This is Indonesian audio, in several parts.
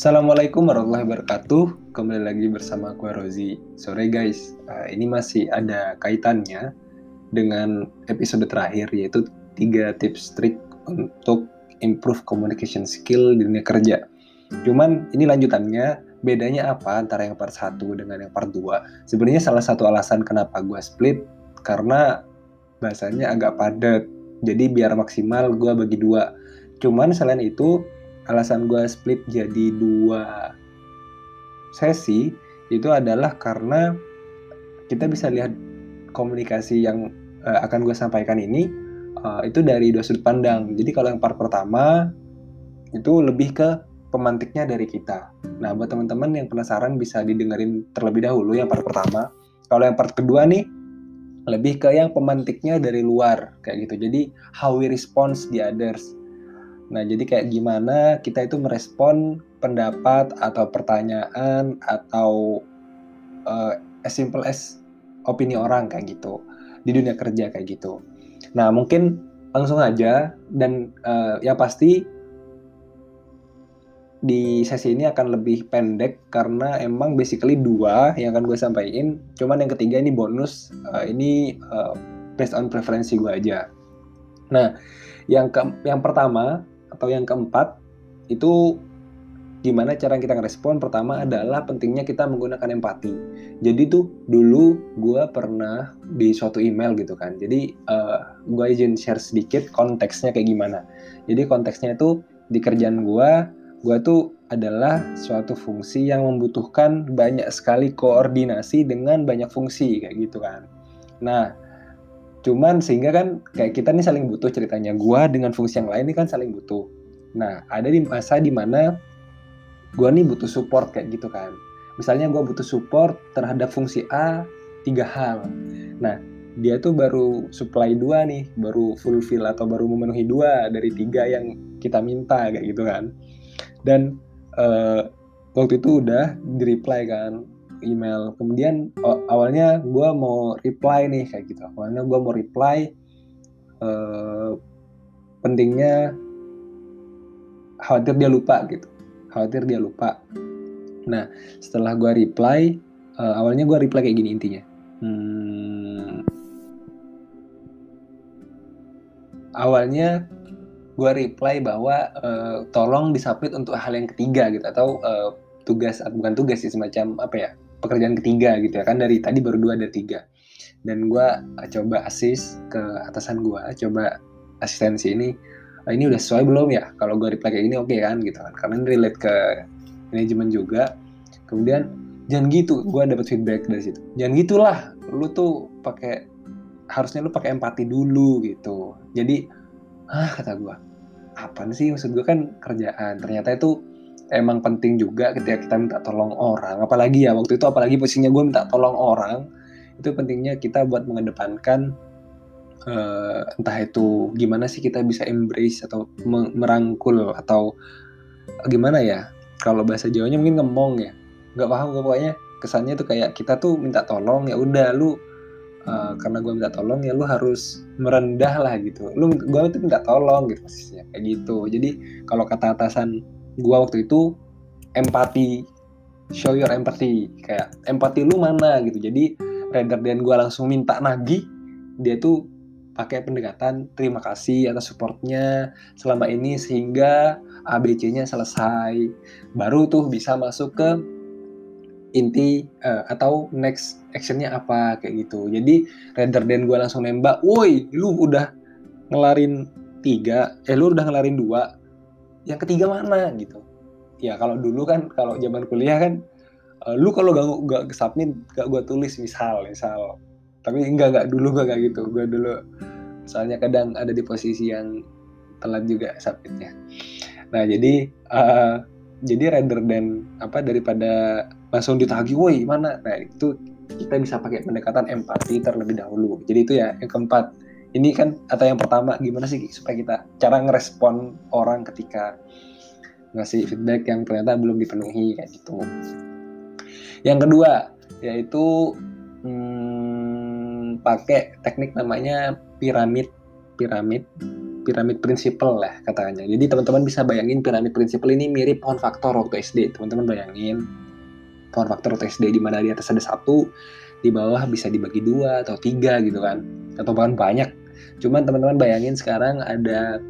Assalamualaikum warahmatullahi wabarakatuh. Kembali lagi bersama aku Rozi. Sore guys, uh, ini masih ada kaitannya dengan episode terakhir yaitu tiga tips trik untuk improve communication skill di dunia kerja. Cuman ini lanjutannya, bedanya apa antara yang part 1 dengan yang part 2? Sebenarnya salah satu alasan kenapa gue split karena bahasanya agak padat. Jadi biar maksimal gue bagi dua. Cuman selain itu alasan gue split jadi dua sesi itu adalah karena kita bisa lihat komunikasi yang uh, akan gue sampaikan ini uh, itu dari dua sudut pandang. Jadi kalau yang part pertama itu lebih ke pemantiknya dari kita. Nah buat teman-teman yang penasaran bisa didengerin terlebih dahulu yang part pertama. Kalau yang part kedua nih lebih ke yang pemantiknya dari luar kayak gitu. Jadi how we response the others Nah, jadi kayak gimana kita itu merespon pendapat atau pertanyaan atau uh, as simple as opini orang kayak gitu di dunia kerja kayak gitu. Nah, mungkin langsung aja dan uh, ya pasti di sesi ini akan lebih pendek karena emang basically dua yang akan gue sampaikan. Cuman yang ketiga ini bonus, uh, ini uh, based on preferensi gue aja. Nah, yang ke yang pertama atau yang keempat itu gimana cara kita ngerespon? Pertama adalah pentingnya kita menggunakan empati. Jadi tuh dulu gue pernah di suatu email gitu kan. Jadi uh, eh, gue izin share sedikit konteksnya kayak gimana. Jadi konteksnya itu di kerjaan gue gue tuh adalah suatu fungsi yang membutuhkan banyak sekali koordinasi dengan banyak fungsi kayak gitu kan. Nah Cuman sehingga kan kayak kita nih saling butuh ceritanya. Gua dengan fungsi yang lain ini kan saling butuh. Nah, ada di masa di mana gua nih butuh support kayak gitu kan. Misalnya gua butuh support terhadap fungsi A tiga hal. Nah, dia tuh baru supply dua nih, baru fulfill atau baru memenuhi dua dari tiga yang kita minta kayak gitu kan. Dan uh, waktu itu udah di reply kan email. Kemudian awalnya gue mau reply nih kayak gitu. Awalnya gue mau reply uh, pentingnya khawatir dia lupa gitu. Khawatir dia lupa. Nah setelah gue reply uh, awalnya gue reply kayak gini intinya. Hmm, awalnya gue reply bahwa uh, tolong disubmit untuk hal yang ketiga gitu. Atau uh, tugas bukan tugas sih semacam apa ya pekerjaan ketiga gitu ya. Kan dari tadi baru dua ada tiga. Dan gue uh, coba asis ke atasan gue coba asistensi ini uh, ini udah sesuai belum ya? Kalau gue reply kayak gini oke okay kan gitu kan. Karena ini relate ke manajemen juga. Kemudian jangan gitu. Gue dapat feedback dari situ. Jangan gitulah. Lu tuh pakai harusnya lu pakai empati dulu gitu. Jadi ah kata gue apa sih? Maksud gue kan kerjaan. Ternyata itu emang penting juga ketika kita minta tolong orang. Apalagi ya waktu itu apalagi posisinya gue minta tolong orang itu pentingnya kita buat mengedepankan uh, entah itu gimana sih kita bisa embrace atau merangkul atau gimana ya. Kalau bahasa Jawanya mungkin ngemong ya. Nggak paham gue pokoknya kesannya tuh kayak kita tuh minta tolong ya udah lu uh, karena gue minta tolong ya lu harus merendah lah gitu. Lu gue itu minta tolong gitu posisinya kayak gitu. Jadi kalau kata atasan gue waktu itu empati show your empathy. Kayak empati lu mana gitu. Jadi rather than gue langsung minta nagih dia tuh pakai pendekatan terima kasih atas supportnya selama ini sehingga ABC-nya selesai. Baru tuh bisa masuk ke inti uh, atau next actionnya apa kayak gitu. Jadi rather than gue langsung nembak woi lu udah ngelarin tiga eh lu udah ngelarin dua yang ketiga mana gitu. Ya kalau dulu kan kalau zaman kuliah kan uh, lu kalau gak gak submit gak gue tulis misal misal. Tapi enggak enggak dulu kayak gitu. Gue dulu soalnya kadang ada di posisi yang telat juga submitnya. Nah jadi uh, jadi rather than apa daripada langsung ditagih woi mana? Nah itu kita bisa pakai pendekatan empati terlebih dahulu. Jadi itu ya yang keempat ini kan atau yang pertama gimana sih supaya kita cara ngerespon orang ketika ngasih feedback yang ternyata belum dipenuhi kayak gitu yang kedua yaitu hmm, pakai teknik namanya piramid piramid piramid prinsipal lah katanya. Jadi teman-teman bisa bayangin piramid prinsipal ini mirip pohon faktor waktu SD. Teman-teman bayangin pohon faktor waktu SD di mana di atas ada satu, di bawah bisa dibagi dua atau tiga gitu kan, atau bahkan banyak. Cuman teman-teman bayangin sekarang ada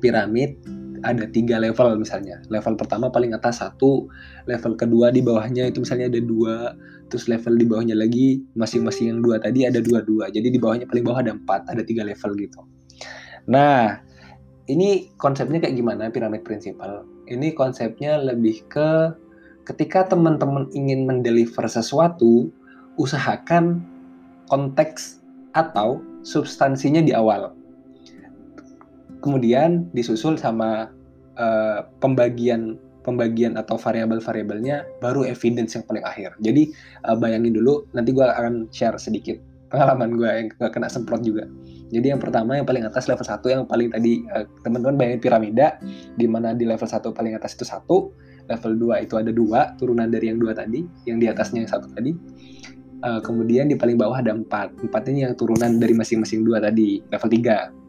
piramid ada tiga level misalnya. Level pertama paling atas satu, level kedua di bawahnya itu misalnya ada dua, terus level di bawahnya lagi masing-masing yang dua tadi ada dua-dua. Jadi di bawahnya paling bawah ada empat, ada tiga level gitu. Nah, ini konsepnya kayak gimana piramid prinsipal? Ini konsepnya lebih ke ketika teman-teman ingin mendeliver sesuatu, usahakan konteks atau substansinya di awal kemudian disusul sama uh, pembagian pembagian atau variabel-variabelnya baru evidence yang paling akhir. Jadi uh, bayangin dulu, nanti gue akan share sedikit pengalaman gue yang kena semprot juga. Jadi yang pertama yang paling atas level 1 yang paling tadi uh, teman-teman bayangin piramida di mana di level 1 paling atas itu satu, level 2 itu ada dua turunan dari yang dua tadi, yang di atasnya yang satu tadi. Uh, kemudian di paling bawah ada empat, empat ini yang turunan dari masing-masing dua tadi, level 3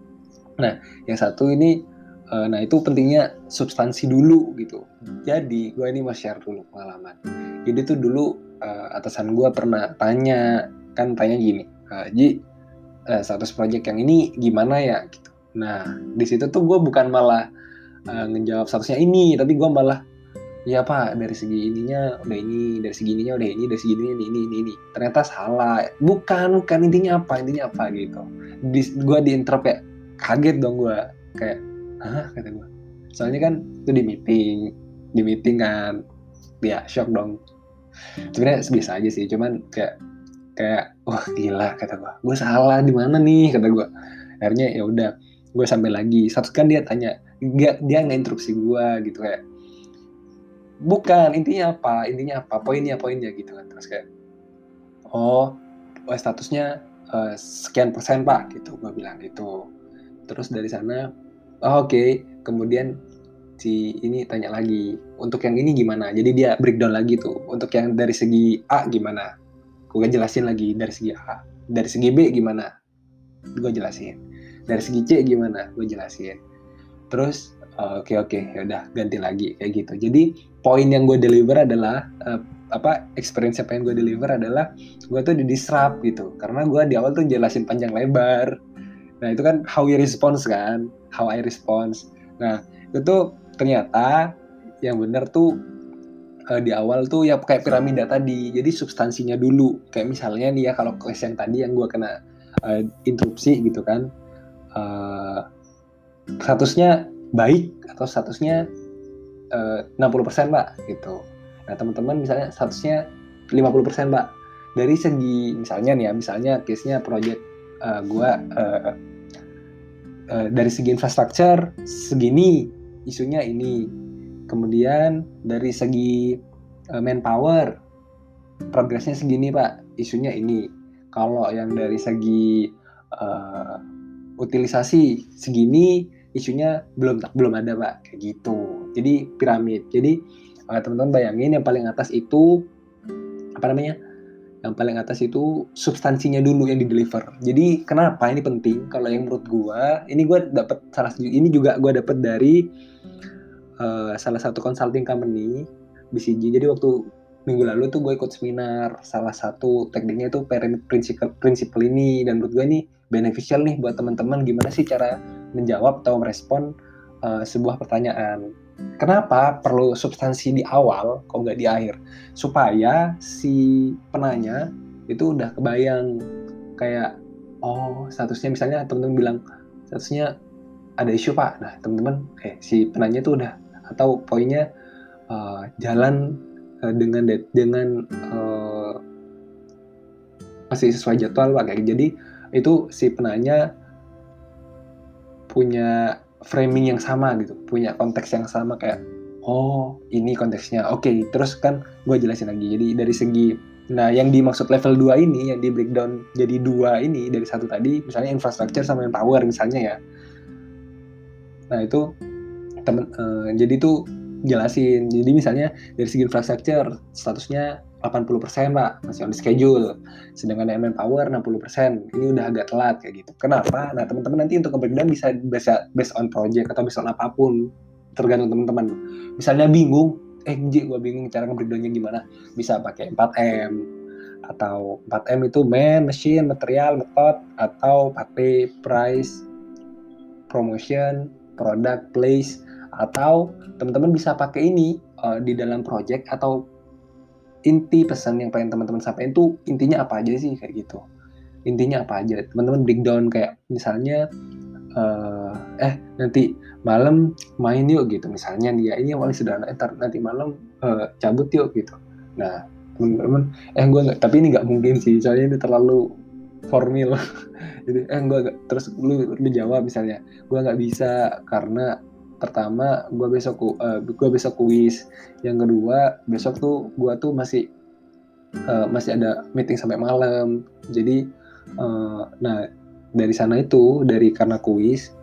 Nah, yang satu ini uh, nah itu pentingnya substansi dulu gitu. Jadi gue ini mau share dulu pengalaman. Jadi tuh dulu uh, atasan gue pernah tanya kan tanya gini, uh, Ji uh, status project yang ini gimana ya? Gitu. Nah di situ tuh gue bukan malah uh, ngejawab statusnya ini, tapi gue malah ya pak dari segi ininya udah ini dari segi ininya udah ini dari segi ini ini ini ini, ini. ternyata salah. Bukan bukan. Intinya apa? Intinya apa gitu. Di, gue diinterrupt ya kaget dong gue kayak ah kata gue soalnya kan itu di meeting. Di meeting kan. Ya shock dong. Sebenarnya biasa aja sih. Cuman kayak kayak wah gila kata gue gue salah di mana nih? kata gue akhirnya ya udah gue sampai lagi. Satu kan dia tanya dia dia nggak instruksi gue gitu. Kayak bukan intinya apa? Intinya apa? Poinnya poinnya gitu kan. Terus kayak oh, oh statusnya uh, sekian persen pak gitu. Gue bilang gitu. Terus dari sana oh, oke. Okay. kemudian si ini tanya lagi untuk yang ini gimana? Jadi dia breakdown lagi tuh. Untuk yang dari segi A gimana? Gue jelasin lagi dari segi A dari segi B gimana? Gue jelasin. Dari segi C gimana? Gue jelasin. Terus oke okay, oke okay, ya udah ganti lagi kayak gitu jadi poin yang gue deliver adalah uh, apa experience apa yang gue deliver adalah gue tuh di disrupt gitu karena gue di awal tuh jelasin panjang lebar Nah itu kan how you response kan, how I response. Nah itu ternyata yang benar tuh uh, di awal tuh ya kayak piramida tadi. Jadi substansinya dulu. Kayak misalnya nih ya kalau kelas yang tadi yang gue kena uh, interupsi gitu kan. Uh, statusnya baik atau statusnya uh, 60% mbak gitu. Nah teman-teman misalnya statusnya 50% mbak. Dari segi misalnya nih ya, misalnya case-nya project uh, gue uh, uh, dari segi infrastruktur segini isunya ini kemudian dari segi uh, manpower progresnya segini pak isunya ini kalau yang dari segi uh, utilisasi segini isunya belum belum ada pak kayak gitu jadi piramid jadi teman-teman bayangin yang paling atas itu apa namanya yang paling atas itu substansinya dulu yang di deliver. Jadi kenapa ini penting? Kalau yang menurut gua, ini gua dapat salah ini juga gua dapat dari uh, salah satu consulting company BCG. Jadi waktu minggu lalu tuh gue ikut seminar salah satu tekniknya itu pyramid principle principle ini dan menurut gue ini beneficial nih buat teman-teman gimana sih cara menjawab atau merespon uh, sebuah pertanyaan Kenapa perlu substansi di awal, kok nggak di akhir? Supaya si penanya itu udah kebayang kayak oh statusnya misalnya teman-teman bilang statusnya ada isu pak. Nah teman-teman eh si penanya itu udah atau poinnya uh, jalan uh, dengan dengan uh, masih sesuai jadwal pak kayak jadi itu si penanya punya framing yang sama gitu punya konteks yang sama kayak oh ini konteksnya. Oke okay, terus kan gue jelasin lagi. Jadi dari segi nah yang dimaksud level 2 ini yang di breakdown jadi dua ini dari satu tadi misalnya infrastruktur sama yang power misalnya ya. Nah itu temen uh, jadi tuh jelasin. Jadi misalnya dari segi infrastruktur statusnya 80% pak masih on schedule. Sedangkan yang manpower 60% ini udah agak telat kayak gitu. Kenapa? Nah teman-teman nanti untuk breakdown bisa bisa based on project atau based on apa pun. Tergantung teman-teman. Misalnya bingung eh Ji gue bingung cara nge-breakdownnya gimana? Bisa pakai 4M atau 4M itu man, machine, material, method atau 4P price, promotion, product, place atau teman-teman bisa pakai ini uh, di dalam project atau inti pesan yang pengen teman-teman sampaikan itu intinya apa aja sih kayak gitu. Intinya apa aja. Teman-teman breakdown kayak misalnya uh, eh nanti malam main yuk gitu. Misalnya dia ini yang paling sederhana. Entar nanti malam uh, cabut yuk gitu. Nah teman-teman eh gue nggak tapi ini nggak mungkin sih. Soalnya ini terlalu formil. Jadi eh gue gak, terus lu lu jawab misalnya gue nggak bisa karena pertama gue besok uh, gue besok kuis. Yang kedua besok tuh gue tuh masih uh, masih ada meeting sampai malam. Jadi uh, nah dari sana itu dari karena kuis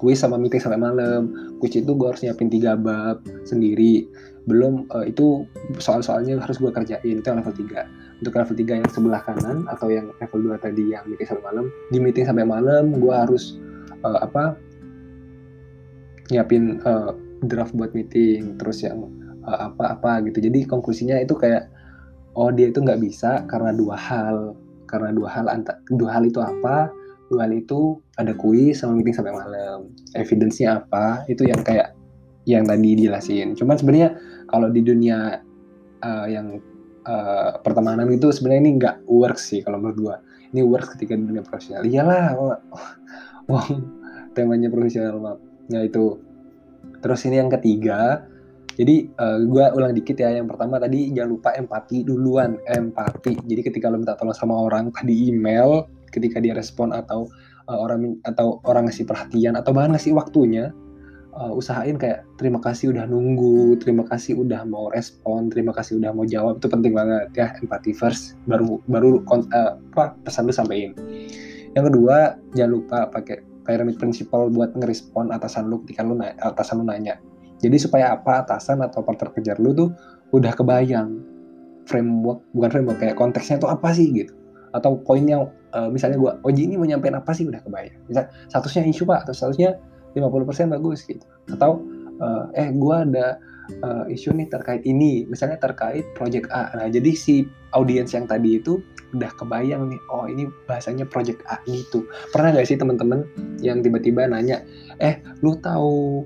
kuis sama meeting sampai malam. Kuis itu gue harus nyiapin tiga bab sendiri. Belum uh, itu soal-soalnya harus gue kerjain itu yang level 3 untuk level 3 yang sebelah kanan atau yang level 2 tadi yang meeting sampai malam di meeting sampai malam gue harus uh, apa nyiapin uh, draft buat meeting terus yang apa-apa uh, gitu. Jadi konklusinya itu kayak oh dia itu nggak bisa karena dua hal. Karena dua hal anta, dua hal itu apa? Dua hal itu ada kuis sama meeting sampai malam. Evidence-nya apa? Itu yang kayak yang tadi dijelasin. Cuman sebenarnya kalau di dunia uh, yang uh, pertemanan itu sebenarnya ini nggak works sih kalau menurut gua. Ini works ketika di dunia profesional. Iyalah wah temanya profesional maaf Nah itu. Terus ini yang ketiga. Jadi uh, eh, gue ulang dikit ya. Yang pertama tadi jangan lupa empati duluan. Empati. Jadi ketika lo minta tolong sama orang tadi email, ketika dia respon atau uh, orang atau orang ngasih perhatian atau bahkan ngasih waktunya, uh, usahain kayak terima kasih udah nunggu, terima kasih udah mau respon, terima kasih udah mau jawab itu penting banget ya empati first baru baru uh, apa pesan lu sampaikan. Yang kedua jangan lupa pakai pyramid principle buat ngerespon atasan lu ketika lu nanya, atasan lu nanya. Jadi supaya apa? Atasan atau partner kerja lu tuh udah kebayang framework bukan framework kayak konteksnya tuh apa sih gitu. Atau poin yang uh, misalnya gua Oji ini mau nyampein apa sih? Udah kebayang. Misal statusnya isu pak. Atau statusnya 50% bagus gitu. Atau uh, eh gua ada uh, isu nih terkait ini, misalnya terkait project A. Nah, jadi si audiens yang tadi itu udah kebayang nih, oh ini bahasanya project A gitu. Pernah nggak sih teman-teman yang tiba-tiba nanya, eh lu tahu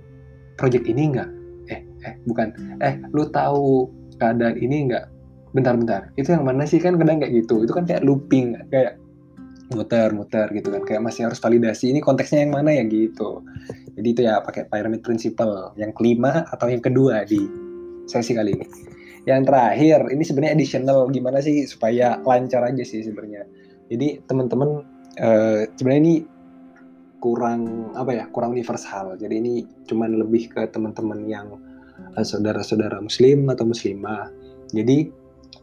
project ini nggak? Eh, eh bukan, eh lu tahu keadaan ini nggak? Bentar-bentar, itu yang mana sih kan kadang kayak gitu. Itu kan kayak looping, kayak muter-muter gitu kan kayak masih harus validasi ini konteksnya yang mana ya gitu jadi itu ya pakai pyramid principle yang kelima atau yang kedua di sesi kali ini. Yang terakhir ini sebenarnya additional gimana sih supaya lancar aja sih sebenarnya. Jadi teman-teman uh, sebenarnya ini kurang apa ya kurang universal. Jadi ini cuman lebih ke teman-teman yang uh, saudara-saudara muslim atau muslimah. Jadi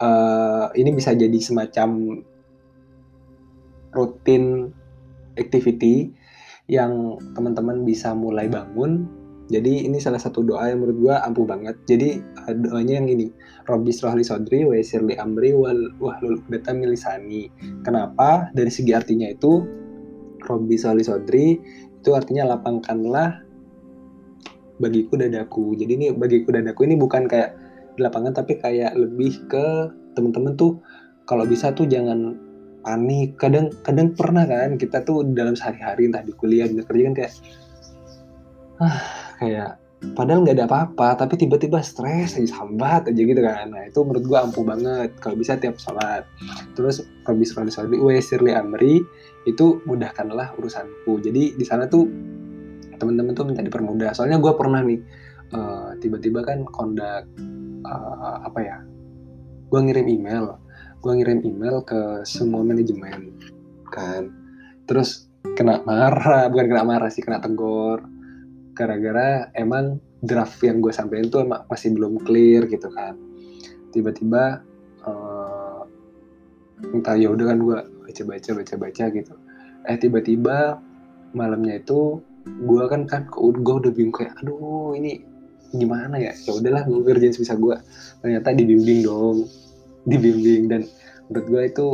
uh, ini bisa jadi semacam rutin activity yang teman-teman bisa mulai bangun. Jadi ini salah satu doa yang menurut gue ampuh banget. Jadi doanya yang ini, Robbi Srohli Sodri, wa sirli amri, wal wahlul data milisani. Kenapa? Dari segi artinya itu, Robbi Srohli Sodri, itu artinya lapangkanlah bagiku dadaku. Jadi ini bagiku dadaku ini bukan kayak di lapangan, tapi kayak lebih ke teman-teman tuh kalau bisa tuh jangan panik kadang kadang pernah kan kita tuh dalam sehari-hari entah di kuliah di kerja kan kayak ah kayak padahal nggak ada apa-apa tapi tiba-tiba stres aja sambat aja gitu kan. Nah itu menurut gua ampuh banget kalau bisa tiap sholat. Terus kalau bisa sholat wa sirli amri itu mudahkanlah urusanku. Jadi di sana tuh teman-teman tuh minta dipermudah. Soalnya gua pernah nih uh, tiba-tiba kan kondak uh, apa ya gua ngirim email gue ngirim email ke semua manajemen kan. Terus kena marah bukan kena marah sih kena tegur. Gara-gara emang draft yang gue sampaikan tuh emang masih belum clear gitu kan. Tiba-tiba uh, entah ya udah kan gue baca-baca baca-baca gitu. Eh tiba-tiba malamnya itu gue kan kan gue udah bingung kayak aduh ini gimana ya? Ya udahlah gue kerjain sebisa gue ternyata dibimbing dong dibimbing. Dan menurut gue itu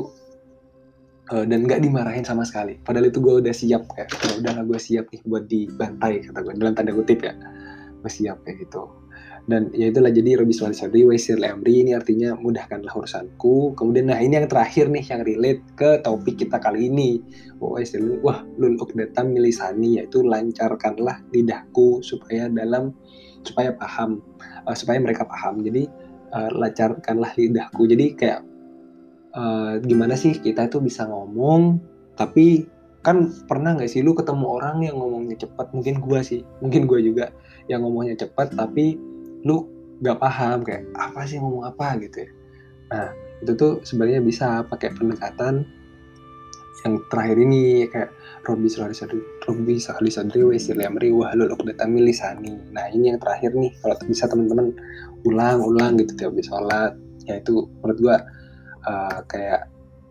uh, dan nggak dimarahin sama sekali. Padahal itu gue udah siap kayak ya udah gue siap nih buat dibantai kata gue dalam tanda kutip ya. Gue siap kayak gitu. Dan ya itulah jadi Robi Suwalisadi Waisir Lemri ini artinya mudahkanlah urusanku. Kemudian nah ini yang terakhir nih yang relate ke topik kita kali ini. Waisir wah lul ukdatam milisani yaitu lancarkanlah lidahku supaya dalam supaya paham uh, supaya mereka paham. Jadi uh, lancarkanlah lidahku. Jadi kayak uh, gimana sih kita itu bisa ngomong tapi kan pernah nggak sih lu ketemu orang yang ngomongnya cepat? Mungkin gua sih mungkin gua juga yang ngomongnya cepat tapi lu gak paham kayak apa sih ngomong apa? Gitu ya. Nah itu tuh sebenarnya bisa pakai pendekatan yang terakhir ini kayak Robi Sadri Robi Sadri Sadri Wesir Lemri Wahlul Uqdatami Lisani. Nah ini yang terakhir nih kalau bisa teman-teman ulang-ulang gitu tiap habis sholat. Ya itu menurut gua uh, kayak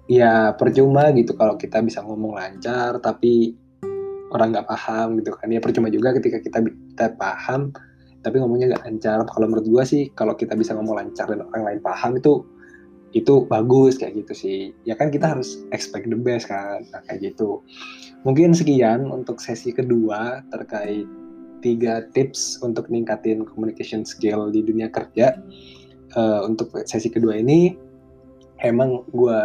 ya percuma gitu kalau kita bisa ngomong lancar tapi orang nggak paham gitu kan. Ya percuma juga ketika kita kita paham tapi ngomongnya nggak lancar. Kalau menurut gue sih kalau kita bisa ngomong lancar dan orang lain paham itu itu bagus kayak gitu sih. Ya kan kita harus expect the best kan nah, kayak gitu. Mungkin sekian untuk sesi kedua terkait tiga tips untuk ningkatin communication skill di dunia kerja uh, untuk sesi kedua ini emang gue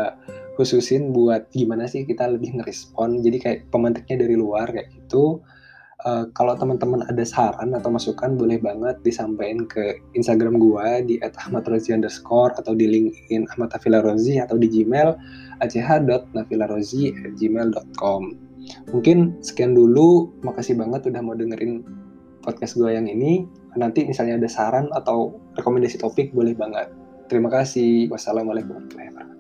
khususin buat gimana sih kita lebih ngerespon jadi kayak pemantiknya dari luar kayak gitu Uh, kalau teman-teman ada saran atau masukan boleh banget disampaikan ke Instagram gua di @ahmadrozi underscore atau di LinkedIn Ahmad atau di Gmail ach.nafilarozi@gmail.com. Mungkin sekian dulu. Makasih banget udah mau dengerin podcast gua yang ini. Nanti misalnya ada saran atau rekomendasi topik boleh banget. Terima kasih. Wassalamualaikum warahmatullahi wabarakatuh.